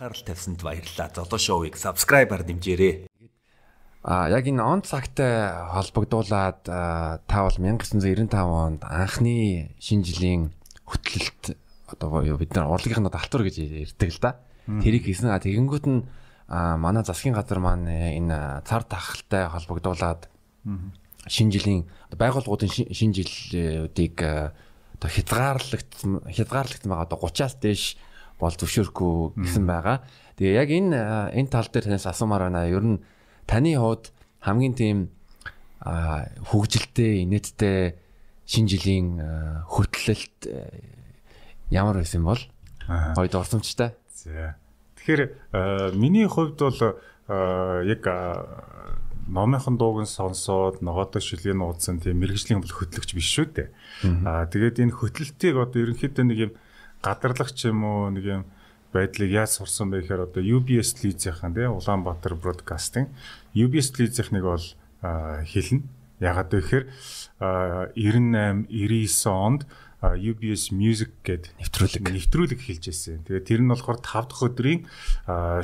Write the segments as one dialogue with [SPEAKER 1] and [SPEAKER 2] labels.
[SPEAKER 1] анхаарал тавьсанд баярлалаа. Золоо шоуийг subscribe-аар дэмжээрэй.
[SPEAKER 2] А яг энэ он цагтай холбогдуулаад та бол 1995 онд анхны шинэ жилийн хөтлөлт одоо бид нар урлагийнханд алтур гэж ярьдаг л да. Тэрийг хийсэн. Тэгэнгүүт нь манай засгийн газар маань энэ цар тахалтай холбогдуулаад шинэ жилийн байгууллагуудын шинэ жилүүдийг одоо хязгаарлагдсан хязгаарлагдсан байгаа одоо 30-аас дээш бол зөвшөөрөхгүй гэсэн байгаа. Тэгээ яг энэ энэ тал дээр танаас асуумаар байна. Ер нь таны хувьд хамгийн тийм хөгжилтэй, инээдтэй шинэ жилийн хөтлөлт ямар байсан бол хойд орсомчтой.
[SPEAKER 3] За. Тэгэхээр миний хувьд бол яг номынхон дууг нь сонсоод ногоодо шилгийн нуудсан тийм мэрэгжлийн хөтлөгч биш шүү дээ. Аа тэгээд энэ хөтлөлтийг одоо ерөнхийдөө нэг юм гадарлах ч юм уу нэг юм байдлыг яаж сурсан бэ гэхээр одоо UBS Лизийнхэн тий Улаанбаатар Broadcasting UBS Лизийнхнийг бол хэлнэ. Ягаад гэхээр 98 99 онд UBS Music гэдэг
[SPEAKER 2] нэвтрүүлэг
[SPEAKER 3] нэвтрүүлэг хэлж байсан. Тэгээд тэр нь болохоор 5 дахь өдрийн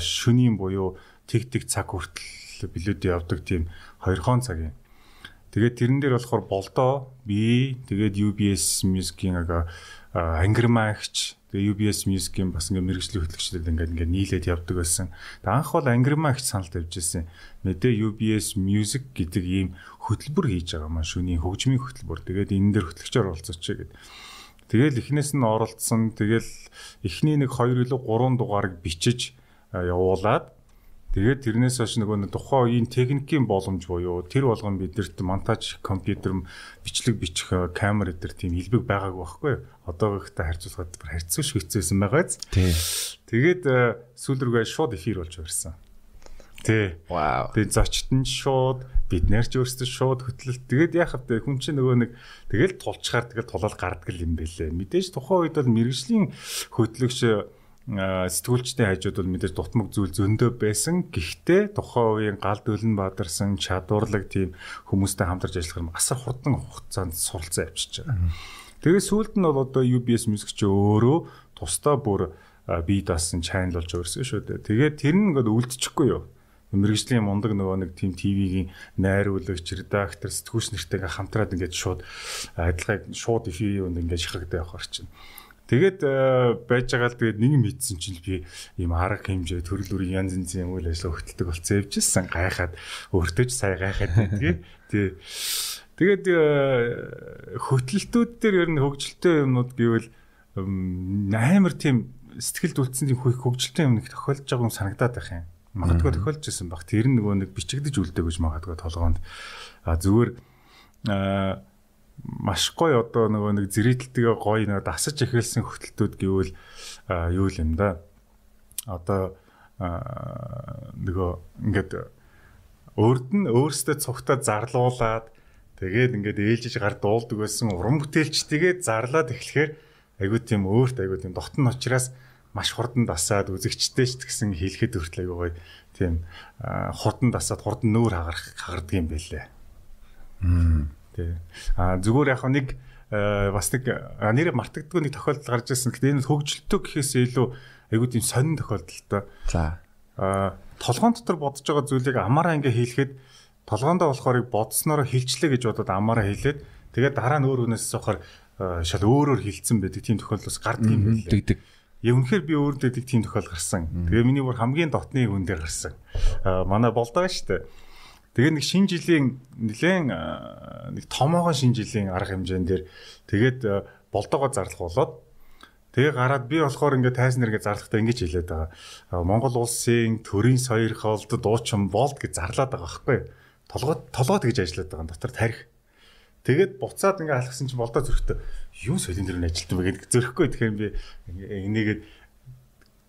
[SPEAKER 3] шөнийн буюу тэг тэг цаг хүртэл билүүдээ явдаг тийм 2 хон цагийн. Тэгээд тэрэн дээр болохоор болдоо би тэгээд UBS Music-ийн ангирмаагч тэгээ UBS Music-ийн бас ингээ мэрэгжлийн хөтлөгчдөд ингээ ингээ нийлээд явдаг байсан. Тэгээ анх бол ангирмаагч санал тавьж ирсэн. Мэдээ UBS Music гэдэг ийм хөтөлбөр хийж байгаа маань шүний хөгжмийн хөтөлбөр. Тэгээд энэ дээр хөтлөгчөөр оролцооч гэдэг. Тэгэл эхнээс нь оролцсон. Тэгэл эхний нэг 2 илүү 3 дугаарыг бичиж явуулаад Тэгээд тэрнээс хойш нөгөө тухайн үеийн техникийн боломж буюу тэр болгоно бидэрт монтаж компьютер бичлэг бичих камер дээр тийм илбэг байгаагүй байхгүй одоогийнхтай харьцуулахад бүр харьцуу шигцсэн байгааз.
[SPEAKER 2] Тий.
[SPEAKER 3] Тэгээд сүүл рүүгээ шууд эфир болж ирсэн. Тий.
[SPEAKER 2] Вау.
[SPEAKER 3] Тэгээд зочд нь шууд бид нэр ч өөрсдөө шууд хөтлөлт. Тэгээд яхав тэ хүн чинь нөгөө нэг тэгэл тулчгаар тэгэл тулаал гардаг юм бэлээ. Мэдээж тухайн үед бол мэрэгжлийн хөтлөгч сэтгүүлчдийн хажууд бол мэдээж дутмаг зүйл зөндөө байсан. Гэхдээ тухайн үеийн гал дөлн бадарсан чадварлаг тийм хүмүүстэй хамтарч ажиллах юм асар хурдан хугацаанд суралцсан авчиж байгаа. Тэгээ сүүлд нь бол одоо UBS Music ч өөрөө тусдаа бүр бие даасан channel болж өрсөн шүү дээ. Тэгээд тэр нь ингээд үлдчихгүй юу? мэрэгжлийн мундаг нөгөө нэг тим ТV-гийн найруулагч, редактор, сэтгүүлч нэртэйгээ хамтраад ингээд шууд адилхан шууд эфир юунд ингээд шахагдаад явах орчин. Тэгээд э, байж байгаа л тэгээд нэг юм хийсэн чинь би ийм арга хэмжээ төрөл бүрийн янз янзын үйл ажиллагаа хөтэлдэг болцсон явжсэн гайхаад өөртөө ч сая гайхаад байдгийг тий Тэгээд э, хөтөлтүүд дээр ер нь хөгжилтэй юмнууд гэвэл амар тийм сэтгэлд үлдсэн тийм хөгжилтэй юм нэг тохиолдож байгаа юм санагдаад байх юм. Магадгүй тохиолдож байсан баг. Тэр нөгөө нэг бичигдэж үлдээ гэж магадгүй толгоонд. А зүгээр а маш гоё одоо нөгөө нэг зэрэгтэлтэйгээ гоё нэг дасаж эхэлсэн хөтөлтүүд гэвэл юу юм да. Одоо нөгөө ингээд өөрд нь өөрсдөө цогтоо зарлуулад тэгээд ингээд ээлжиж гар дуулдаг байсан уран бүтээлчтэйгээ зарлаад эхлэхээр айгуу тийм өөрт айгуу тийм дотн учраас маш хурдан дасаад үзэгчтэй ч гэсэн хэлэхэд хүртэл айгуу гоё тийм хурдан дасаад хурдан нүүр хагарах хагардаг юм байлээ.
[SPEAKER 2] Мм
[SPEAKER 3] Тий. А зүгээр яг нэг э, бас нэг нэрээ мартагддаг нэг тохиолдол гарч ирсэн. Гэхдээ энэ хөгжилтөө гэхээс илүү айгуу тийм сонин тохиолдолтой.
[SPEAKER 2] За.
[SPEAKER 3] А толгоон дотор бодож байгаа зүйлийг амаараа ингээ хийлэхэд толгоондоо болохоор бодсноор хилчлээ гэж бодоод амаараа хийлээд тэгээд дараа нь өөр хүнээс сохоор шал өөрөөр хилцсэн байдаг тийм тохиолдолс гардаг юм байна.
[SPEAKER 2] Дэгдэг.
[SPEAKER 3] Яг үнэхээр би өөр дэдэг тийм тохиол гарсан. Тэгээ миний бүр хамгийн дотны хүн дээр гарсан. Манай болдоо штэ. Тэгээ нэг шинэ жилийн нэлээд нэг томоогоо шинэ жилийн арга хэмжээнд дээр тэгээд болдоогоо зарлах болоод тэгээ гараад би болохоор ингээд тайсан нэргээ зарлахтаа ингэж хэлээд байгаа. Монгол улсын төрийн соёр холд дуучин болд гэж зарлаад байгаа байхгүй. Толгой толгой тэгж ажиллаад байгаа дотор тарих. Тэгээд буцаад ингээ алхсан чинь болдоо зөрөхтэй юу дээр нь ажилтсан бэ гэдэг зөрөхгүй тэгэхээр би энийгээд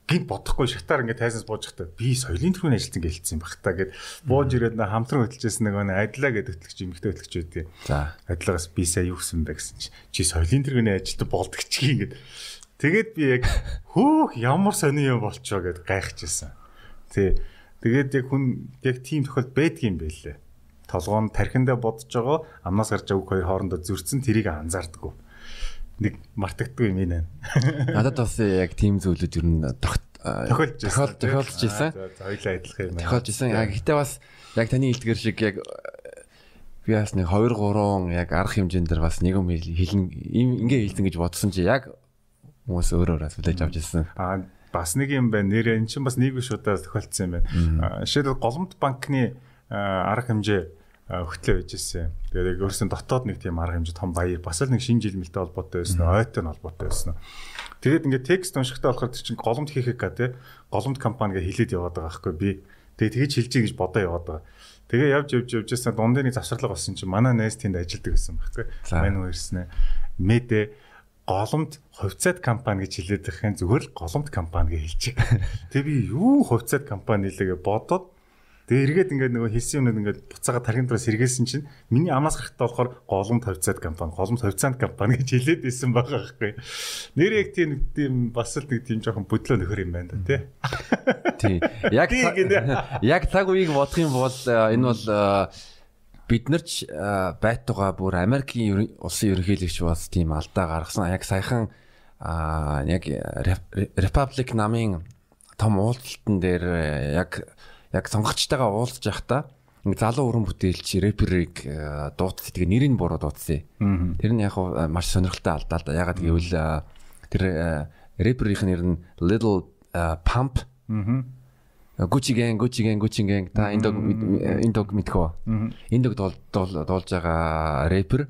[SPEAKER 3] гинт бодохгүй шатаар ингээд тайсанс бууж захтаа би соёлын төрхөний ажилтсан гэлцсэн баг та гэд бууж ирээд на хамтран хөтлөжсэн нэг нэг адлаа гэдэг хөтлөгч эмэгтэй хөтлөгч байдгийг.
[SPEAKER 2] За.
[SPEAKER 3] Адлагаас би сая юу гэсэн бэ гэсэн чи чи соёлын төрхөний ажилтан болдог чи ингээд тэгээд би яг хөөх ямар сони юм болчоо гэд гайхажсэн. Тий. Тэгээд яг хүн яг тийм тохиолд байдгийм байлээ. Толгоон тархиндаа бодож байгаа амнаас гарч авах хоёр хоорондоо зөрчсөн тэрийг анзаардаггүй нэг мартагдгүй юм ээ.
[SPEAKER 2] Надад бас яг тийм зүйлүүд ер нь
[SPEAKER 3] тохиолж
[SPEAKER 2] тохиол тохиолж ирсэн.
[SPEAKER 3] Хоёлаа адилхан юм байна.
[SPEAKER 2] Тохиолж ирсэн. А гэхдээ бас яг таны хэлдгэр шиг яг би бас нэг 2 3 яг арга хэмжээнд дэр бас нэг юм хэлэн ингээ хэлсэн гэж бодсон чи яг хүмүүс өөр өөр асуулж авч ирсэн.
[SPEAKER 3] А бас нэг юм байна. Нэр эн чинь бас нийгмийн шуудаа тохиолдсон юм байна. Жишээлбэл Голомт банкны арга хэмжээ хөтлөө байж ирсэн. Тэгээд яг өөрсдөө дотоод нэг тийм арга хэмжээ том баяр бас л нэг шинэ жилмэлтэй холбоотой байсан. Ойтой нь холбоотой байсан. Тэгээд ингээд текст уншихтаа болохоор чинь голомт хийхээ га тий голомт компани гэ хилээд яваад байгаа байхгүй би. Тэгээд тэгэж хэлжээ гэж бодоо яваад байгаа. Тэгээ явж явж явж ясаа дундын нэг завсарлага болсон чинь манай найз тэнд ажилладаг байсан байхгүй. Мань уу ирсэн ээ. Мэдээ голомт хувьцаат компани гэж хэлээд байхын зүгээр л голомт компани гэж хэлчих. Тэгээ би юу хувьцаат компани лээ бодоод Тэгээ эргээд ингээд нөгөө хэлсэн юмнууд ингээд буцаага тархин доос сэргээсэн чинь миний амнаас гарахтаа болохоор голомт хувьцаат компани, голомт хувьцаанд компани гэж хэлээд исэн байгаа байхгүй. Нэр яг тийм тийм бас л нэг тийм жоохон бодлоо нөхөр юм байна да тий.
[SPEAKER 2] Тий. Яг яг цаг үеийг бодох юм бол э, энэ бол э, бид нар ч э, байтугай бүр Америкийн улсын ерөнхийлөгч бас тийм алдаа гаргасан. Яг саяхан яг Republic намын том уулзалтан дээр яг яг сонгогчтойгоо уулзж явахдаа нэг залуу өрөн бүтээлч рэперийг э, дуудсан. Тэгээ нэрийг буруу дуудсан. Тэр нь яг э, маш сонирхолтой алдаа л да. Ягаад гэвэл э, тэр рэперийн нэр нь Little Pump. Gucci Gang, Gucci Gang, Gucci Gang та энэ дог энэ дог мэдхөө. Энэ дог дуулж байгаа рэпер.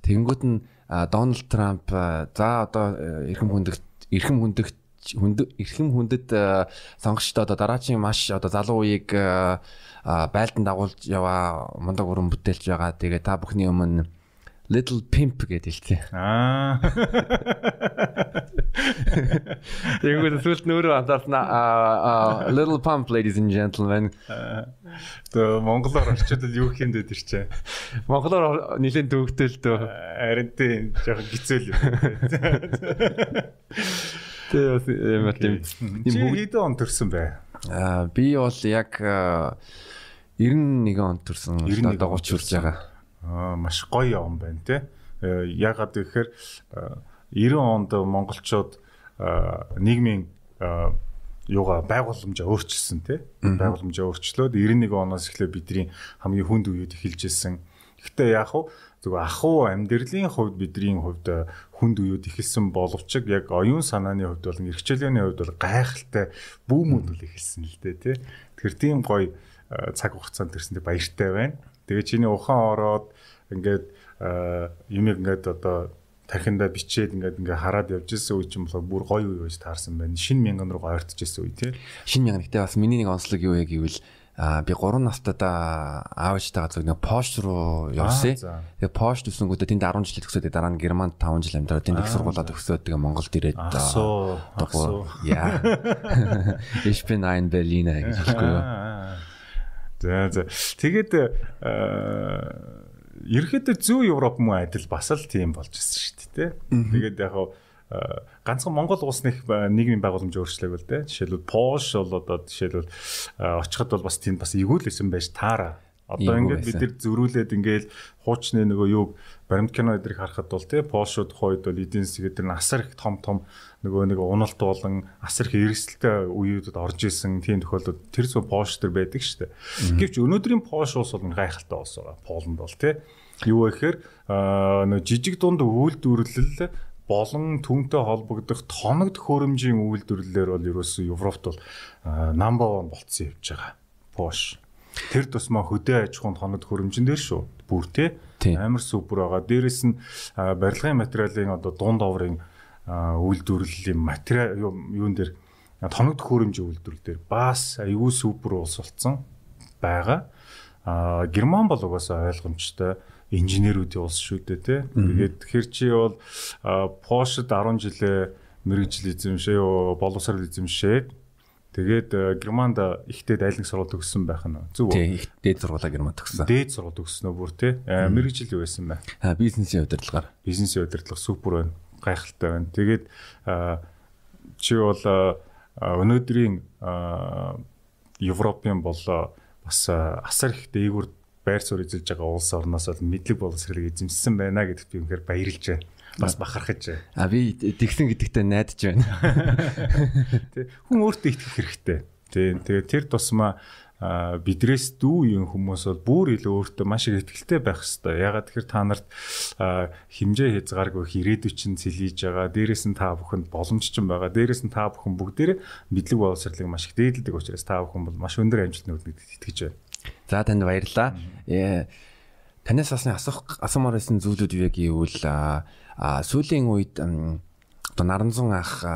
[SPEAKER 2] Тэнгүүд нь Дональд Трамп за одоо эрхэм хүндэгт эрхэм хүндэгт эрхэм хүндэт э, сонгогчдоо одоо дараагийн маш одоо залуу үеийг э, байлдан дагуулж яваа мундаг өрөн бүтээлж байгаа. Тэгээ та бүхний өмнө Little Pimp гэдэг хэлцээ.
[SPEAKER 3] Аа.
[SPEAKER 2] Тэгэнгүүт сүлд нөрөө анзаарснаа Little Pump ladies and gentlemen.
[SPEAKER 3] Тэ монголоор орчуулбал юу хиймдэ тэр чинь.
[SPEAKER 2] Монголоор нэлээд төвөгтэй л дөө.
[SPEAKER 3] Харин тийм жоохон хэцүү л юм.
[SPEAKER 2] Тэ бас юм тийм.
[SPEAKER 3] Чи хэдэн он төрсөн бэ?
[SPEAKER 2] Аа би бол яг 91 он төрсөн. Одоо 30 хүрч байгаа.
[SPEAKER 3] Аа маш гоё он байна те. Э, ягаад гэхээр 90 онд монголчууд нийгмийн юугаа байгууламжаа өөрчилсөн те. Байгууламжаа өөрчлөөд 91 оноос эхлээ бидний хамгийн хүнд үед эхэлж ирсэн. Гэхдээ яг хуу зөвхөн ахуй амьдралын хувьд бидний хувьд э, хүнд үеуд ихэлсэн боловч яг оюун санааны хувьд бол эрхчлөөний хувьд бол гайхалтай бүүмүүд үл ихэлсэн л дээ тий. Тэгэхээр тийм гоё э, цаг хугацаанд төрсөндөө баяртай байна. Тэгээ чиний ухаан ороод ингээд э, юмэг ингээд одоо тархиндаа бичээд ингээд ингээ хараад явж исэн үе чинь болохоор бүр гоё үе байж таарсан байна. Шин мянган руу ойртож исэн үе тий.
[SPEAKER 2] Шин мянган гэхдээ бас миний нэг онцлог юу яг гэвэл А би 3 настайдаа аавчтайгаа зөв нэг Porsche руу явсан. Тэгээ Porsche төсөнгүүдээ тэнд 10 жил төгсөөд дараа нь Германд 5 жил амьдраад тэнд их сургуулаа төгсөөд тэгээ Монголд ирээд
[SPEAKER 3] аа.
[SPEAKER 2] Яа. Ich bin ein Berliner гэж хэлэхгүй.
[SPEAKER 3] За за. Тэгээд ерөөхдөө зөв Европ мөн адил бас л тийм болж ирсэн шүү дээ. Тэгээд яг ганцхан Монгол улс нэг нийгмийн байгууламж өөрчлөг бол тэ. Жишээлбэл Польш бол одоо жишээлбэл очиход бол бас тийм бас эгүүлсэн байж таараа. Одоо ингээд бид нар зөрүүлээд ингээд хуучны нөгөө юг баримт кино эдрийг харахад бол тий Польшууд хойд бол эдийн засаг эдгээр асар их том том нөгөө нэг уналт болон асар их эрсдэлтэй үеүүдэд орж исэн тийм тохиолдолд тэр зөв Польш төр байдаг шүү дээ. Гэвч өнөөдрийн Польш улс бол гайхалтай улс байгаа. Полонд бол тий юу вэ гэхээр нөгөө жижиг дунд үйлдвэрлэл болон түнтэй холбогдох тоног төхөөрөмжийн үйлдвэрлэлээр бол ерөөсөө Европт бол number 1 болцсон явж байгаа. Porsche. Тэр тусмаа хөдөө аж ахуйн тоног төхөөрөмжн дээр шүү. Бүр те амар супер байгаа. Дээрэс нь барилгын материалын одоо дунд оврын үйлдвэрлэлийн материал юун дээр тоног төхөөрөмжийн үйлдвэрлэл дээр бас аюу супер улс болсон байгаа. Герман бол угаасаа ойлгомжтой инженерүүдийн улс шүү дээ тий. Тэгээд хэр чи бол Porsche 10 жилээ мэрэгжил эзэмшээ, боловсрал эзэмшээд тэгээд Германд ихтэй дайлаг сургууль төгссөн байх нь зөв үү?
[SPEAKER 2] Тий, их дээд сургуулаа Германд төгссөн.
[SPEAKER 3] Дээд сургууль төгснөө бүр тий. Мэрэгжил юу байсан бэ?
[SPEAKER 2] Аа, бизнесийн удирдлагаар.
[SPEAKER 3] Бизнесийн удирдлага супер байна. Гайхалтай байна. Тэгээд чи бол өнөөдрийн Европын бол бас асар их дээгүр байр суурь эзэлж байгаа улс орноос бол мэдлэг боловсролыг эзэмссэн байна гэдэгт би үнэхээр баярлж байна. бас бахархаж.
[SPEAKER 2] А би тэгсэн гэдэгтээ найдаж байна.
[SPEAKER 3] Хүн өөртөө итгэх хэрэгтэй. Тэ тэгээ тэр тусмаа бидрээс дүү юм хүмүүс бол бүр илүү өөртөө маш их ихтэй байх хэрэгтэй. Ягаад тэгэхээр та нарт хэмжээ хязгааргүй ирээдүйн чинь цэлийж байгаа. Дээрээс нь та бүхэнд боломж ч байгаа. Дээрээс нь та бүхэн бүгдээрээ мэдлэг боловсролыг маш их дээдэлдэг учраас та бүхэн бол маш өндөр амжилтанд хүрэх итгэж байна.
[SPEAKER 2] За танд баярлалаа. Э, танаас бас асуух асуумаар байсан зүйлүүд юу гэвэл сүүлийн үед одоо Наранзун ах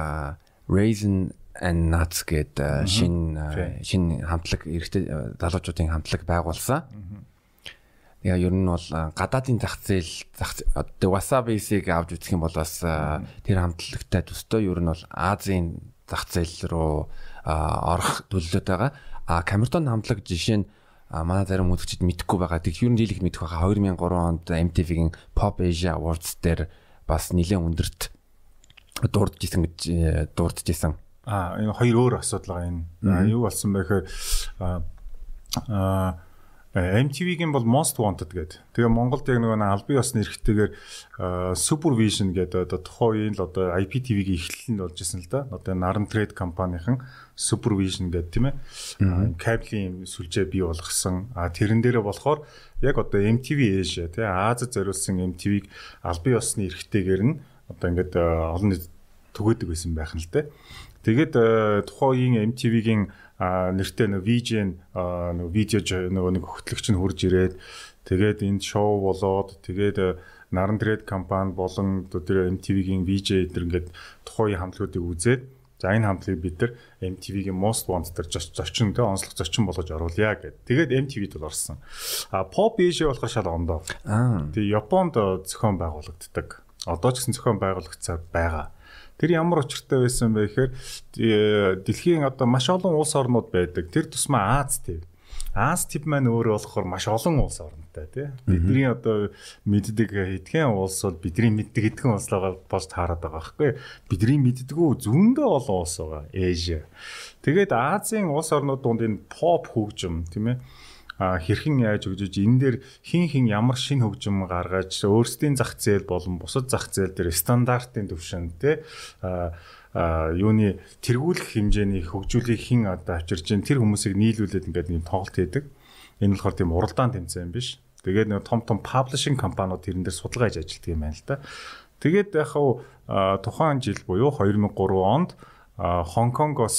[SPEAKER 2] Raisin and Nuts гэдэг шин шин хамтлаг эрэгтэй залуучуудын хамтлаг байгуулсан. Яа ер нь бол гадаадын зах зээл зах одоо Wasabi-сыг авч үзэх юм бол бас тэр хамтлагтай төстэй ер нь бол Азийн зах зээл рүү орох төлөвлөд байгаа. А Камертон хамтлаг жишээ нь манай зарим үзэгчид мэдэхгүй байгаа. Тэг ер нь дийлэх мэдэх байгаа. 2003 онд MTV-гийн Pop Asia Awards дээр бас нэлээд өндөрт дурдж исэн гэж э, дурдж исэн
[SPEAKER 3] А энэ хоёр өөр асуудал байгаа энэ. Юу болсон бэ гэхээр а MTV-гийн бол Most Wanted гэдэг. Тэгээ Монголд яг нөгөө албан ёсны эрхтэйгээр Supervision гэдэг одоо тухайн үеийн л одоо IPTV-гийн эхлэл нь болж исэн л да. Одоо Наран Trade компанийн Supervision гэдэг тийм ээ. Кабелийн сүлжээ бий болгосон. А тэрэн дээрээ болохоор яг одоо MTV Asia тий Азад зориулсан MTV-г албан ёсны эрхтэйгээр нь одоо ингээд олон нийт түгээдэг байсан байх нь л дээ. Тэгээд э, тухайн үеийн MTV-гийн нэртэй нэг VJ нэг видео нөгөө нэг хөтлөгч нь хурж ирээд тэгээд энд шоу болоод тэгээд э, Наран Трейд компани болон тэр MTV-гийн VJ эдэр ингээд тухайн хамтлагуудыг үзээд за энэ хамтлагийг бид нар MTV-гийн Most Wanted дээр зочин тэ онцлог зочин болгож оруулъя гэд. Тэгээд MTV-д бол орсон. А Pop Asia болохоор шал ондоо.
[SPEAKER 2] Аа.
[SPEAKER 3] Тэгээд Японд зохион байгуулагддаг. Одоо ч гэсэн зохион байгуулагцаар байгаа. Тэр ямар учиртай байсан бэ гэхээр дэлхийн одоо маш олон улс орнууд байдаг. Тэр тусмаа Аз төв. Аз төв маань өөрөө болохоор маш олон улс орнтой тий. Бидний одоо мэддэг хэдхэн улс бол бидний мэддэг хэдхэн улс болж таарад байгаа байхгүй. Бидний мэддэггүй зүүндээ олон улс байгаа. Эйжи. Тэгээд Азийн улс орнууд донд энэ pop хөгжим тийм ээ хэрхэн яаж өгжөж энэ дээр хин хин ямар шин хөгжим гаргаж өөрсдийн зах зээл болон бусад зах зээл дээр стандартын төвшөнд те юуны тэргүүлэх хэмжээний хөгжүүлийг хин одоо авчирж чинь тэр хүмүүсийг нийлүүлээд ингээд нэг тоглолт хийдэг. Энэ болохоор тийм уралдаан тэмцээн биш. Тэгээд нэг том том паблишинг компаниуд тэрэн дээр судалгаа хийж ажилладаг юм байна л да. Тэгээд яг хав тухайн жил буюу 2003 онд Хонконгоос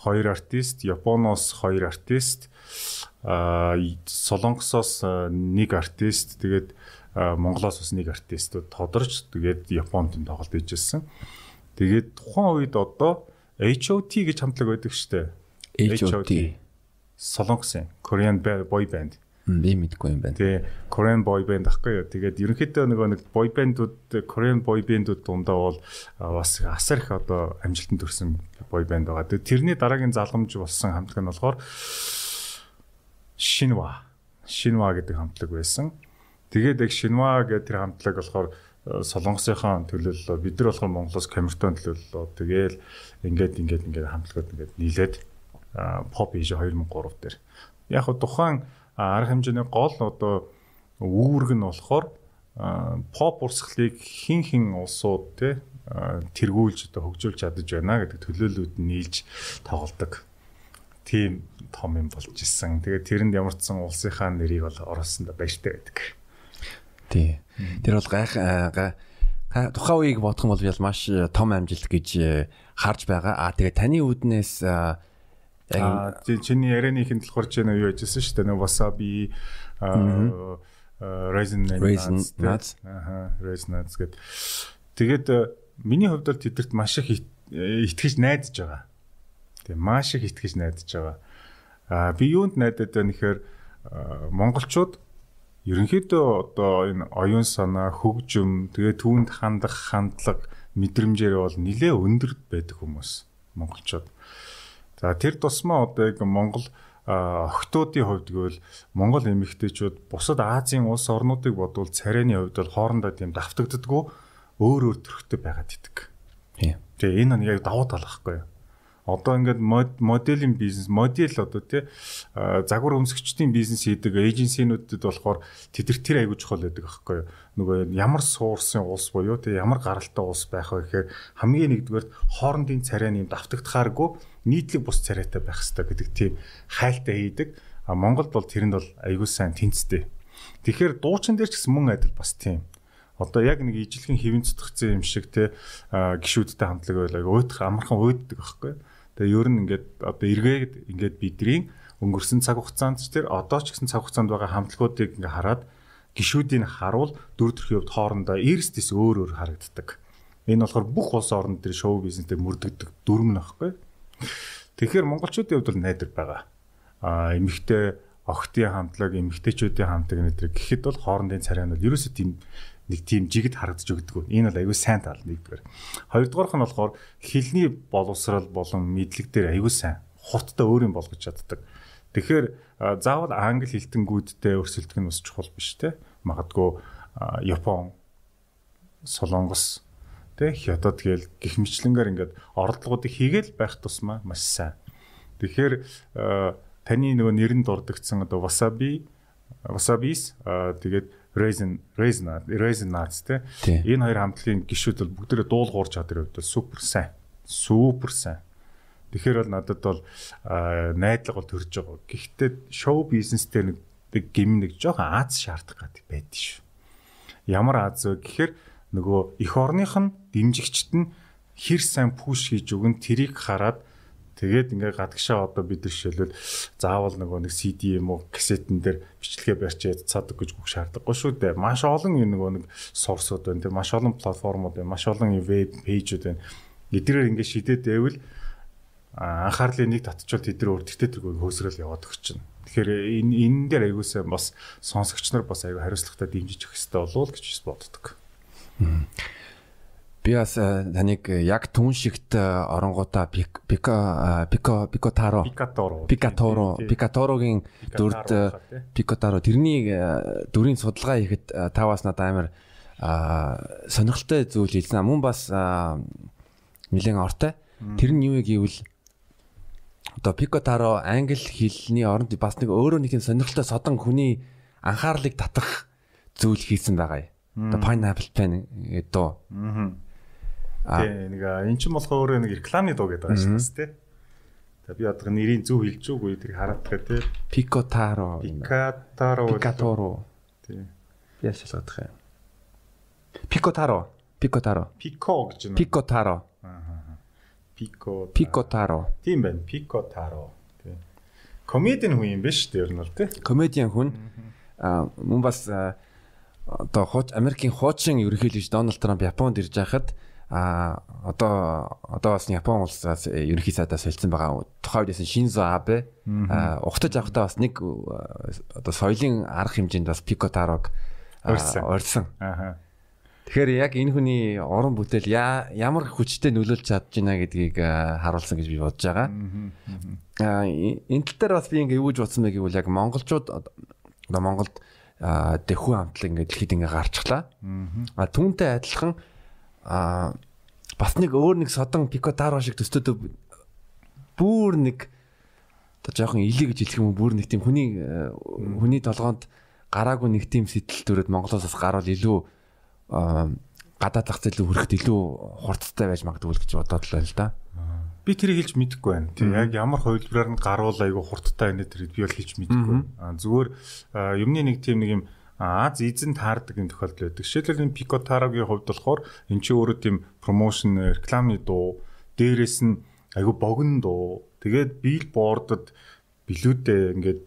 [SPEAKER 3] хоёр артист, Японоос хоёр артист, а Солонгосоос нэг артист тэгээд Монголоос бас нэг артистууд тодорч тэгээд Японд энэ тоглолт хийжсэн. Тэгээд тухайн үед одоо HOT гэж хамтлаг байдаг штэ.
[SPEAKER 2] HOT
[SPEAKER 3] Солонгосын Korean boy band.
[SPEAKER 2] Би мэдгүй юм байна.
[SPEAKER 3] Тий, Korean boy band ахгүй юу. Тэгээд ерөнхийдөө нөгөө нэг boy band-ууд Korean boy band-ууд дундаа бол бас асар их одоо амжилтанд төрсэн boy band байгаа. Тэгээд тэрний дараагийн залгамж болсон хамтлаг нь болохоор Шинва. Шинва гэдэг хамтлаг байсан. Тэгээд яг Шинва гэдэг тэр хамтлаг болохоор Солонгосынхаа төлөөллөө бид нар болохоор Монголоос Камертон төлөөллөө. Тэгээл ингээд ингээд ингээд хамтлагууд ингээд нийлээд Pop Asia 2003 дээр. Яг тухайн арга хэмжээний гол одоо үүрэг нь болохоор pop урсгалыг хин хин улсууд те тэргүүлж одоо хөгжүүлж чадаж байна гэдэг төлөөллүүд нийлж тоглодог тийм том юм болж исэн. Тэгээд тэрэнд ямар ч сан улсынхаа нэрийг бол оруулсанд баяртай байдаг.
[SPEAKER 2] Тий. Тэр бол гайх тухайн үеийг бодох юм бол маш том амжилт гэж э, харж байгаа. Аа тэгээд таны үүднээс
[SPEAKER 3] яг чиний ярианы ихэнд болохоор ч нөө юу яжсэн шүү дээ. Нөө wasabi raisin nuts аа raisin nuts гэд. Тэгээд э, миний хувьд бол тэдэрт маш их итгэж найдаж байгаа. Тийм маш их итгэж найдаж байгаа. Аа би юунд найдаад байна гэхээр монголчууд ерөнхийдөө одоо энэ оюун санаа, хөгжим, тэгээ түүнд хандах хандлага мэдрэмжээр бол нэлээ өндөр байдаг хүмүүс монголчууд. За тэр тусмаа одоо яг Монгол охтуудын хувьд гэвэл Монгол эмэгтэйчүүд бусад Азийн улс орнуудыг бодвол царайны хувьд бол хоорондоо тийм давтагддаггүй өөр өөр төрхтэй байгаад идэг.
[SPEAKER 2] Тийм.
[SPEAKER 3] Тэгээ энэ нэг яг давуу тал байхгүй юу? Одоо ингээд моделийн бизнес, модель одоо тий загвар өмсгчдийн бизнес хийдэг эйженсинүүдэд болохоор тэд нар тэр аягүй чухал байдаг аахгүй юу. Нөгөө ямар суурсын улс буюу тий ямар гаралтай улс байх вэ гэхээр хамгийн нэгдүгээр хоорондын царай нэм давтагдахааргүй нийтлэг бус царайтай байх хэрэгтэй гэдэг тийм хайлтаа хийдэг. А Монголд бол тэрэнд бол аягүй сайн тэнцтэй. Тэгэхээр дуучин дээр ч гэсэн мөн адил бас тийм одоо яг нэг ижилхэн хэвэн цэцгцэн юм шиг те гişүүдтэй хамтлаг байлаа уйдах амархан уйддаг байхгүй. Тэгээ ер нь ингээд одоо эргээд ингээд бидний өнгөрсөн цаг хугацаанд ч тэр одоо ч гэсэн цаг хугацаанд байгаа хамтлагуудыг ингээд хараад гişүүдийг харуул дөрөв төрхийн хувьд хоорондоо эрсдэс өөр өөр харагддаг. Энэ болохоор бүх улс орнд төр шоу бизнестэй мөрдөгдөг дүрм нөхгүй. Тэгэхээр монголчуудын хувьд бол найдар байгаа. А эмэгтэй охтын хамтлаг, эмэгтэйчүүдийн хамтлаг нэтэр гэхэд бол хоорондын царай нь бол ерөөсөө тийм нэг тийм жигд харагдаж өгдөг. Энэ бол аюу сайн тал нэгдүгээр. Хоёрдугаарх нь болохоор хилний боловсрал болон мэдлэг дээр аюу сайн хурдтай өөрийн болгож чаддаг. Тэгэхээр заавал англи хэлтэнгүүдтэй өрсөлдөх нь бас чухал биш те. Магадгүй Япон, Солонгос, тэ Хятад гээл гих мэтлэнгээр ингээд оролдлогуудыг хийгээл байх тусмаа маш сайн. Тэгэхээр таны нөгөө нэрэнд дурдгдсан одоо wasabi, wasabis тэгээд Raisin Raisin Raisin Nuts те. Энэ хоёр хамтлагийн гişүүд бол бүгдээрээ дуулуурч чадрын хувьд супер сайн. Супер сайн. Тэгэхээр бол надад бол найдлага бол төрж байгаа. Гэхдээ шоу бизнестэй нэг гим нэг жоохон Аз шаардах гэдэг байдаг шүү. Ямар Аз вэ гэхээр нөгөө эх орных нь дэмжигчт нь хэр сайн пуш хийж өгөн тэрийг хараад Тэгээд ингээ гадагшаа одоо бид нар жишээлбэл заавал нөгөө нэг CD юм уу кассетэн дээр бичлэгээ барьчаад цаадаг гэж гүх шаардлагагүй шүү дээ. Маш олон юм нөгөө нэг сорсууд байна. Тэр маш олон платформуд байна. Маш олон веб пэйжүүд байна. Эдгээрээр ингээ шидэд байвал анхаарлын нэг татчвал тэд нар өөртөө тэргүй хөөсрөл яваад өгч чинь. Тэгэхээр энэ энэ дээр аягуулсаа бас сонсогч нар бас аягүй хариуцлагатай дэмжиж өгөх хэрэгтэй болов уу гэж боддог.
[SPEAKER 2] Би бас таныг яг түн шигт оронгуудаа пико пико пико таро
[SPEAKER 3] пикаторо.
[SPEAKER 2] Пикаторо. Пикаторогийн дүрд пикотаро. Тэрний дүрийн судалгаа хийхэд таваас надад амар сонирхолтой зүйл хэлсэн. Мөн бас нэлээд ортой. Тэр нь юу вэ гэвэл одоо пикотаро англи хэлний оронд бас нэг өөрөө нэг юм сонирхолтой содон хүний анхаарлыг татах зүйл хийсэн байгаа юм. Одоо pineapple pen гэдэг. Аа
[SPEAKER 3] Тий нэг эн чинь болохоор нэг рекламны дуу гэдэг байгаа шүү дээ. За би одоо нэрийн зөв хэлж үгүй тэрийг хараад байгаа тий.
[SPEAKER 2] Пикотаро.
[SPEAKER 3] Пикатаро.
[SPEAKER 2] Пикаторо.
[SPEAKER 3] Тий.
[SPEAKER 2] Яаш шалгах юм. Пикотаро. Пикотаро.
[SPEAKER 3] Пико гэж байна.
[SPEAKER 2] Пикотаро.
[SPEAKER 3] Аа. Пико.
[SPEAKER 2] Пикотаро.
[SPEAKER 3] Тийм байна. Пикотаро. Тий. Комедиан хүн юм биш үү ер нь бол тий.
[SPEAKER 2] Комедиан хүн. Аа мөн бас одоо хууч Америкийн хуучин ерөнхийлөгч Дональд Трамп Японд ирж байхад а одоо одоо бас Япон улсаас ерөнхий сайдаас хэлсэн байгаа тухайн үеэс Шинзо Абе ухтаж авахдаа бас нэг одоо соёлын арга хэмжээнд бас Пикотарог орсон. Тэгэхээр яг энэ хүний уран бүтээл ямар хүчтэй нөлөөлж чадж байна гэдгийг харуулсан гэж би бодож байгаа. Аа энэ тал дээр бас би ингээ юу гэж бодсон бэ гэвэл яг монголчууд одоо Монголд дэхүү хамтлаг ингээ дэлхийд ингээ гарчглаа. А түүнтэй адилхан а бас нэг өөр нэг содон пикотаро шиг төстөд бүр нэг одоо жоохон илий гэж хэлэх юм бүр нэг тийм хүний хүний толгоонд гараагүй нэг тийм сэтэл төрөд Монголоос бас гарвал илүү гадаад зах зээл хүрэхэд илүү хурдтай байж магадгүй гэж бодоод л байна л да.
[SPEAKER 3] Би тэрийг хэлж мэдэхгүй байна. Тийм яг ямар хувилбараар нь гарвал айгүй хурдтай байна тэрийг би бол хэлж мэдэхгүй. Аа зүгээр юмны нэг тийм нэг юм Аз эзэн таардаг юм тохиолдол байдаг. Жишээлбэл энэ Pico Taro-гийн хувьд болохоор эн чинь өөрөө тийм промошн рекламны дуу, дээрээс нь айгу богино дуу. Тэгээд биллбордод билүүдээ ингээд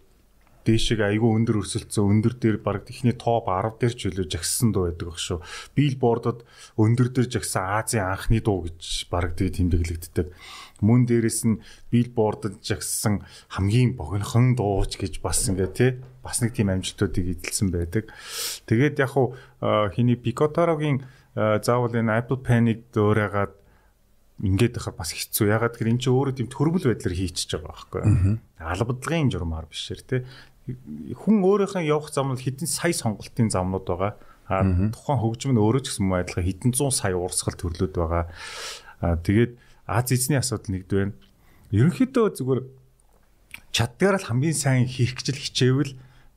[SPEAKER 3] дээшээ айгүй өндөр өрсөлдсөн өндөр дээр баг ихний топ 10 дээр ч үлээ жагссан дуу байдаг баг шүү. Биллбордод өндөр дээр жагсан Азийн анхны дуу гэж баг тэгээ тэмдэглэгддэг. Мөн дээрэс нь биллбордод жагсан хамгийн богинохон дууч гэж бас ингээ тий бас нэг тийм амжилтуудыг эзэлсэн байдаг. Тэгээд яг хуу хиний Пикотарогийн заавал энэ Apple Pen-ыг дөөрөөгаад ингээд байхад бас хэцүү. Ягаад гэхээр эн чинь өөрөө тийм төрбөл байдлаар хийчихэж байгаа байхгүй юу? Албадлагын журмаар бишэр тий хүн өөрийнхөө явах зам нь хэдэн сая сонголтын замнууд байгаа. А тухайн хөгжим нь өөрөө ч гэсэн мөн адилхан хэдэн зуун сая урсгал төрлөд байгаа. А тэгээд Аз эзний асуудал нэгд байна. ерөнхийдөө зүгээр чаддгаар л хамгийн сайн хийх гэж л хичээвэл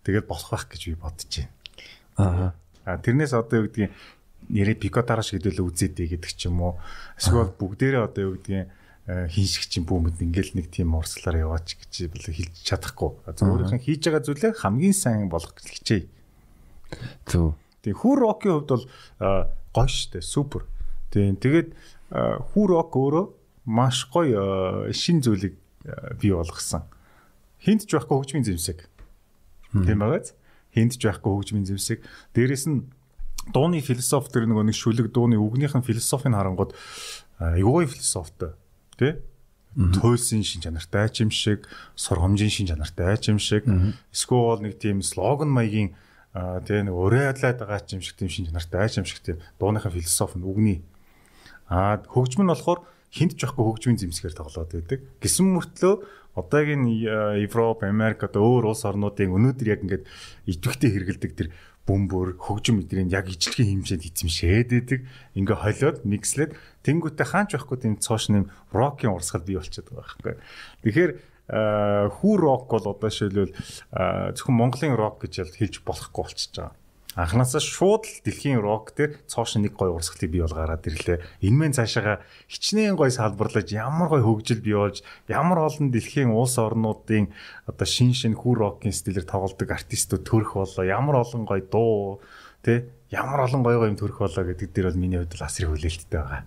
[SPEAKER 3] тэгэл болох байх гэж би бодож байна.
[SPEAKER 2] Аа.
[SPEAKER 3] Тэрнээс одоо юу гэдгийг нэрээ пикотара шиг хэдүүлээ үзээдэй гэдэг ч юм уу. Эсвэл бүгдээрээ одоо юу гэдгийг хиншиг чинь бүүмэд ингээл нэг тийм урслаар яваач гэж бэл хэлж чадахгүй. Зөв өөрийнх нь хийж байгаа зүйлээ хамгийн сайн болгох гэж хичээе.
[SPEAKER 2] Зөв.
[SPEAKER 3] Тэгээ хүү рокийн хувьд бол гоё штэ супер. Тийм тэгээд хүү рок өөрөө маш гоё шин зүйлийг бий болгосон. Хинт ч байхгүй хөгжмийн зэмсэг. Тийм байгааз? Хинт ч байхгүй хөгжмийн зэмсэг. Дээрэс нь дууны философи тэр нэг нэг шүлэг дууны үгнийх нь философийг харангууд аюугай философитой тий? Туйлсын шин чанартай ч юм шиг сургамжийн шин чанартай ч юм шиг эсвэл нэг тийм слоган маягийн тий нэг урайлаад байгаа ч юм шиг тийм шин чанартай ч юм шиг тийм дууныхаа философи нь үгний. Аа хөгжим нь болохоор хинт жоохоо хөгжмийн зэмсгээр тоглоод байдаг. Гисэн мөртлөө одоогийн Европ, Америк одоо өөр улс орнуудын өнөөдөр яг ингээд идэвхтэй хэрэгэлдэг тэр бөмбөр хөгжим эдрийн яг ижлэгийн хэмжээнд эзэмшээд идэг. Ингээ холиод микслээд тэнгуүтэ хаач байхгүй тийм цоош нэм рокийн урсгал бий болчиход байгаа байхгүй. Тэгэхээр хүү рок бол одоо шилбэл зөвхөн Монголын рок гэж хэлж болохгүй болчихж байгаа анханасаа шууд л дэлхийн рок дээр цоош нэг гой урсгалыг бий болгоод ирлээ. Энэ мэн цаашаага хичнээн гой салбарлаж ямар гой хөгжил бий болж ямар олон дэлхийн улс орнуудын одоо шин шин хүү рокийн стилээр тоглодог артистууд төрөх болоо ямар олон гой дуу тэ ямар олон гой гой юм төрөх болоо гэдэг дээр бол миний хувьд л асрын хүлээлттэй байгаа.